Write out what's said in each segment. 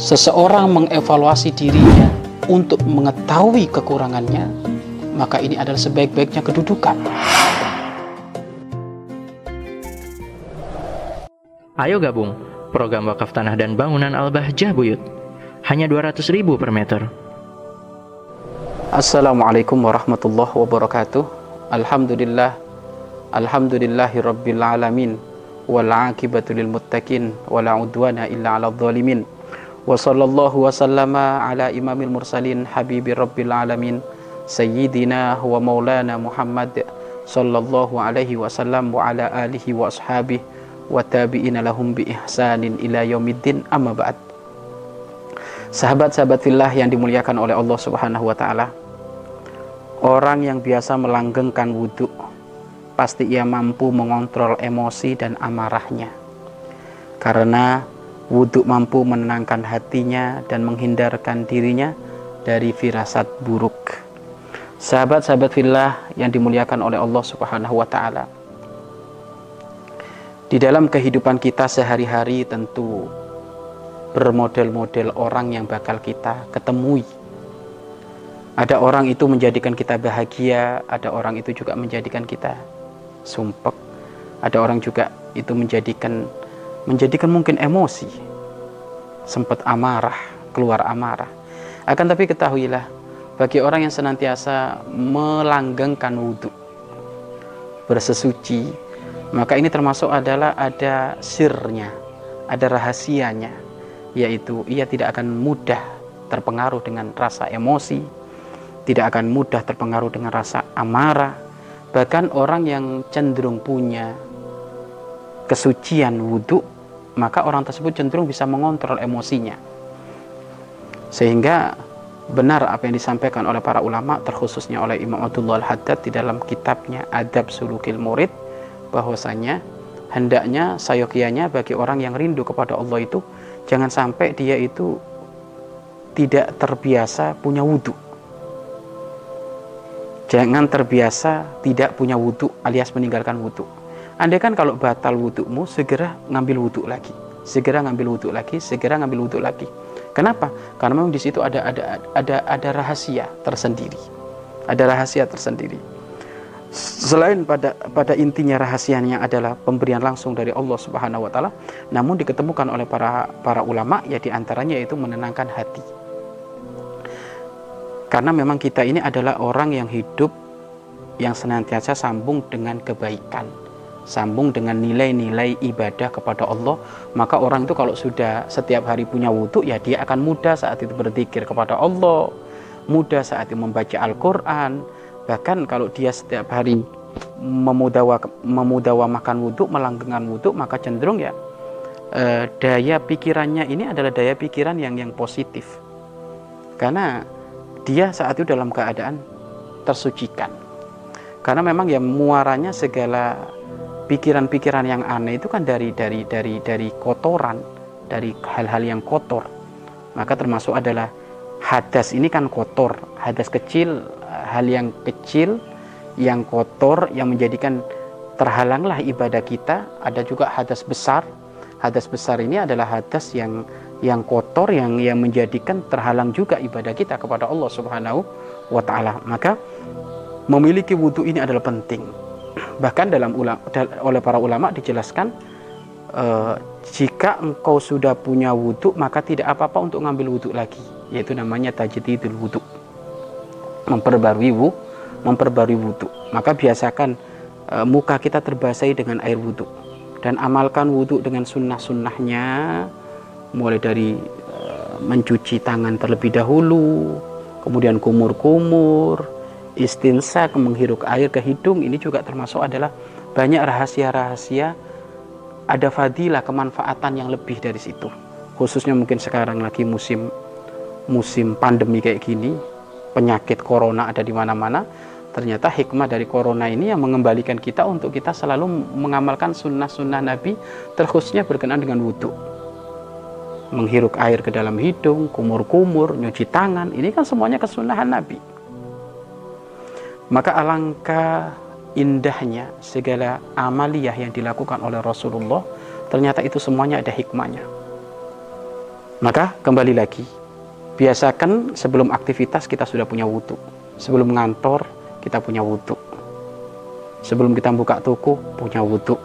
seseorang mengevaluasi dirinya untuk mengetahui kekurangannya, maka ini adalah sebaik-baiknya kedudukan. Ayo gabung program wakaf tanah dan bangunan Al-Bahjah Buyut. Hanya 200 ribu per meter. Assalamualaikum warahmatullahi wabarakatuh. Alhamdulillah. Alhamdulillahi rabbil alamin. Wal aqibatu lil muttaqin wala udwana illa 'alal zalimin. Wa sallallahu wa sallama ala imamil mursalin habibi rabbil alamin sayyidina wa maulana Muhammad sallallahu alaihi wasallam wa ala alihi wa ashabihi wa tabi'ina lahum bi ihsanin ila yaumiddin amma ba'd. Sahabat-sahabat fillah yang dimuliakan oleh Allah Subhanahu wa taala. Orang yang biasa melanggengkan wudhu pasti ia mampu mengontrol emosi dan amarahnya. Karena wudhu mampu menenangkan hatinya dan menghindarkan dirinya dari firasat buruk. Sahabat-sahabat fillah yang dimuliakan oleh Allah Subhanahu wa taala. Di dalam kehidupan kita sehari-hari tentu bermodel-model orang yang bakal kita ketemui. Ada orang itu menjadikan kita bahagia, ada orang itu juga menjadikan kita sumpek. Ada orang juga itu menjadikan menjadikan mungkin emosi. Sempat amarah, keluar amarah. Akan tapi ketahuilah, bagi orang yang senantiasa melanggengkan wudhu, bersesuci, maka ini termasuk adalah ada sirnya, ada rahasianya, yaitu ia tidak akan mudah terpengaruh dengan rasa emosi, tidak akan mudah terpengaruh dengan rasa amarah. Bahkan orang yang cenderung punya kesucian wudhu, maka orang tersebut cenderung bisa mengontrol emosinya. Sehingga benar apa yang disampaikan oleh para ulama, terkhususnya oleh Imam Abdullah Al-Haddad di dalam kitabnya Adab Sulukil Murid, bahwasanya hendaknya sayokianya bagi orang yang rindu kepada Allah itu jangan sampai dia itu tidak terbiasa punya wudhu jangan terbiasa tidak punya wudhu alias meninggalkan wudhu andai kan kalau batal wudhumu segera ngambil wudhu lagi. Segera ngambil wudhu lagi segera ngambil wudhu lagi. Kenapa? Karena memang di situ ada ada ada ada rahasia tersendiri. Ada rahasia tersendiri. Selain pada pada intinya rahasianya adalah pemberian langsung dari Allah Subhanahu wa taala namun diketemukan oleh para para ulama ya di antaranya itu menenangkan hati. Karena memang kita ini adalah orang yang hidup yang senantiasa sambung dengan kebaikan sambung dengan nilai-nilai ibadah kepada Allah maka orang itu kalau sudah setiap hari punya wudhu ya dia akan mudah saat itu berzikir kepada Allah mudah saat itu membaca Al-Quran. Bahkan kalau dia setiap hari memudawa memudawa makan wudhu melanggengkan wudhu maka cenderung ya eh, daya pikirannya ini adalah daya pikiran yang yang positif. Karena dia saat itu dalam keadaan tersucikan. Karena memang ya muaranya segala pikiran-pikiran yang aneh itu kan dari dari dari dari kotoran dari hal-hal yang kotor. Maka termasuk adalah hadas ini kan kotor. Hadas kecil hal yang kecil yang kotor yang menjadikan terhalanglah ibadah kita. Ada juga hadas besar. Hadas besar ini adalah hadas yang yang kotor yang yang menjadikan terhalang juga ibadah kita kepada Allah Subhanahu wa taala. Maka memiliki wudhu ini adalah penting bahkan dalam ulama, oleh para ulama dijelaskan e, jika engkau sudah punya wudhu maka tidak apa-apa untuk ngambil wudhu lagi yaitu namanya tajdidul wudhu memperbarui wudhu, memperbarui wudhu. Maka biasakan e, muka kita terbasahi dengan air wudhu dan amalkan wudhu dengan sunnah-sunnahnya mulai dari e, mencuci tangan terlebih dahulu, kemudian kumur-kumur, istinsak menghirup air ke hidung ini juga termasuk adalah banyak rahasia-rahasia ada fadilah kemanfaatan yang lebih dari situ. Khususnya mungkin sekarang lagi musim musim pandemi kayak gini penyakit corona ada di mana-mana ternyata hikmah dari corona ini yang mengembalikan kita untuk kita selalu mengamalkan sunnah-sunnah Nabi terkhususnya berkenaan dengan wudhu menghirup air ke dalam hidung, kumur-kumur, nyuci tangan ini kan semuanya kesunahan Nabi maka alangkah indahnya segala amaliyah yang dilakukan oleh Rasulullah ternyata itu semuanya ada hikmahnya Maka kembali lagi, biasakan sebelum aktivitas kita sudah punya wudhu. Sebelum ngantor kita punya wudhu. Sebelum kita buka toko punya wudhu.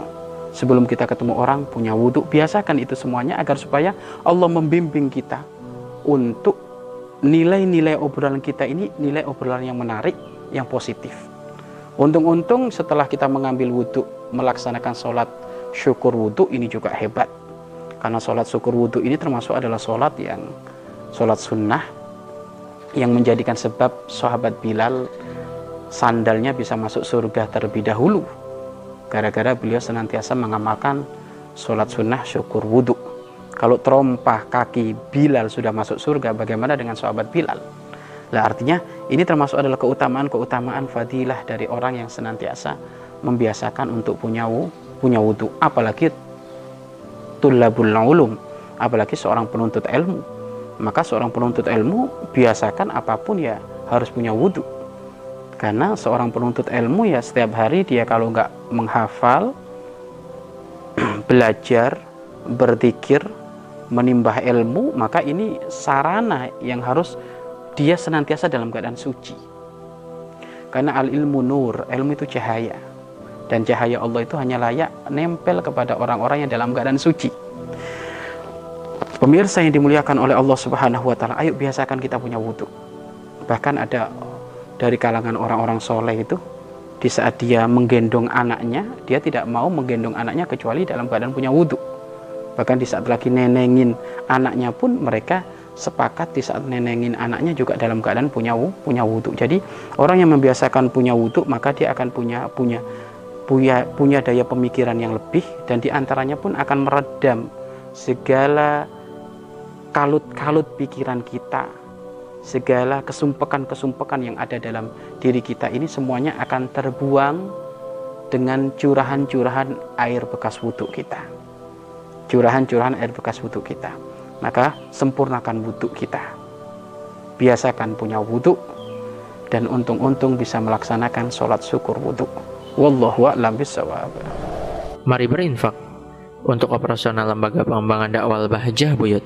Sebelum kita ketemu orang punya wudhu. Biasakan itu semuanya agar supaya Allah membimbing kita untuk nilai-nilai obrolan kita ini nilai obrolan yang menarik, yang positif. Untung-untung setelah kita mengambil wudhu, melaksanakan sholat syukur wudhu ini juga hebat. Karena sholat syukur wudhu ini termasuk adalah sholat yang sholat sunnah yang menjadikan sebab sahabat Bilal sandalnya bisa masuk surga terlebih dahulu gara-gara beliau senantiasa mengamalkan sholat sunnah syukur wudhu kalau terompah kaki Bilal sudah masuk surga bagaimana dengan sahabat Bilal lah artinya ini termasuk adalah keutamaan-keutamaan fadilah dari orang yang senantiasa membiasakan untuk punya punya wudhu apalagi tulabul ulum apalagi seorang penuntut ilmu. Maka seorang penuntut ilmu biasakan apa pun ya harus punya wudhu karena seorang penuntut ilmu ya setiap hari dia kalau nggak menghafal belajar berzikir menimbah ilmu maka ini sarana yang harus dia senantiasa dalam keadaan suci karena al ilmu nur ilmu itu cahaya dan cahaya Allah itu hanya layak nempel kepada orang-orang yang dalam keadaan suci Pemirsa yang dimuliakan oleh Allah Subhanahu wa taala, ayo biasakan kita punya wudhu. Bahkan ada dari kalangan orang-orang soleh itu di saat dia menggendong anaknya, dia tidak mau menggendong anaknya kecuali dalam keadaan punya wudhu. Bahkan di saat lagi nenengin anaknya pun mereka sepakat di saat nenengin anaknya juga dalam keadaan punya punya wudhu. Jadi orang yang membiasakan punya wudhu maka dia akan punya punya punya punya daya pemikiran yang lebih dan di antaranya pun akan meredam segala kalut-kalut pikiran kita, segala kesumpekan-kesumpekan yang ada dalam diri kita ini semuanya akan terbuang dengan curahan-curahan air bekas wudhu kita. Curahan-curahan air bekas wudhu kita. Maka sempurnakan wudhu kita. Biasakan punya wudhu dan untung-untung bisa melaksanakan sholat syukur wudhu. Wallahu a'lam bishawab. Mari berinfak untuk operasional lembaga pengembangan dakwah Bahjah Buyut.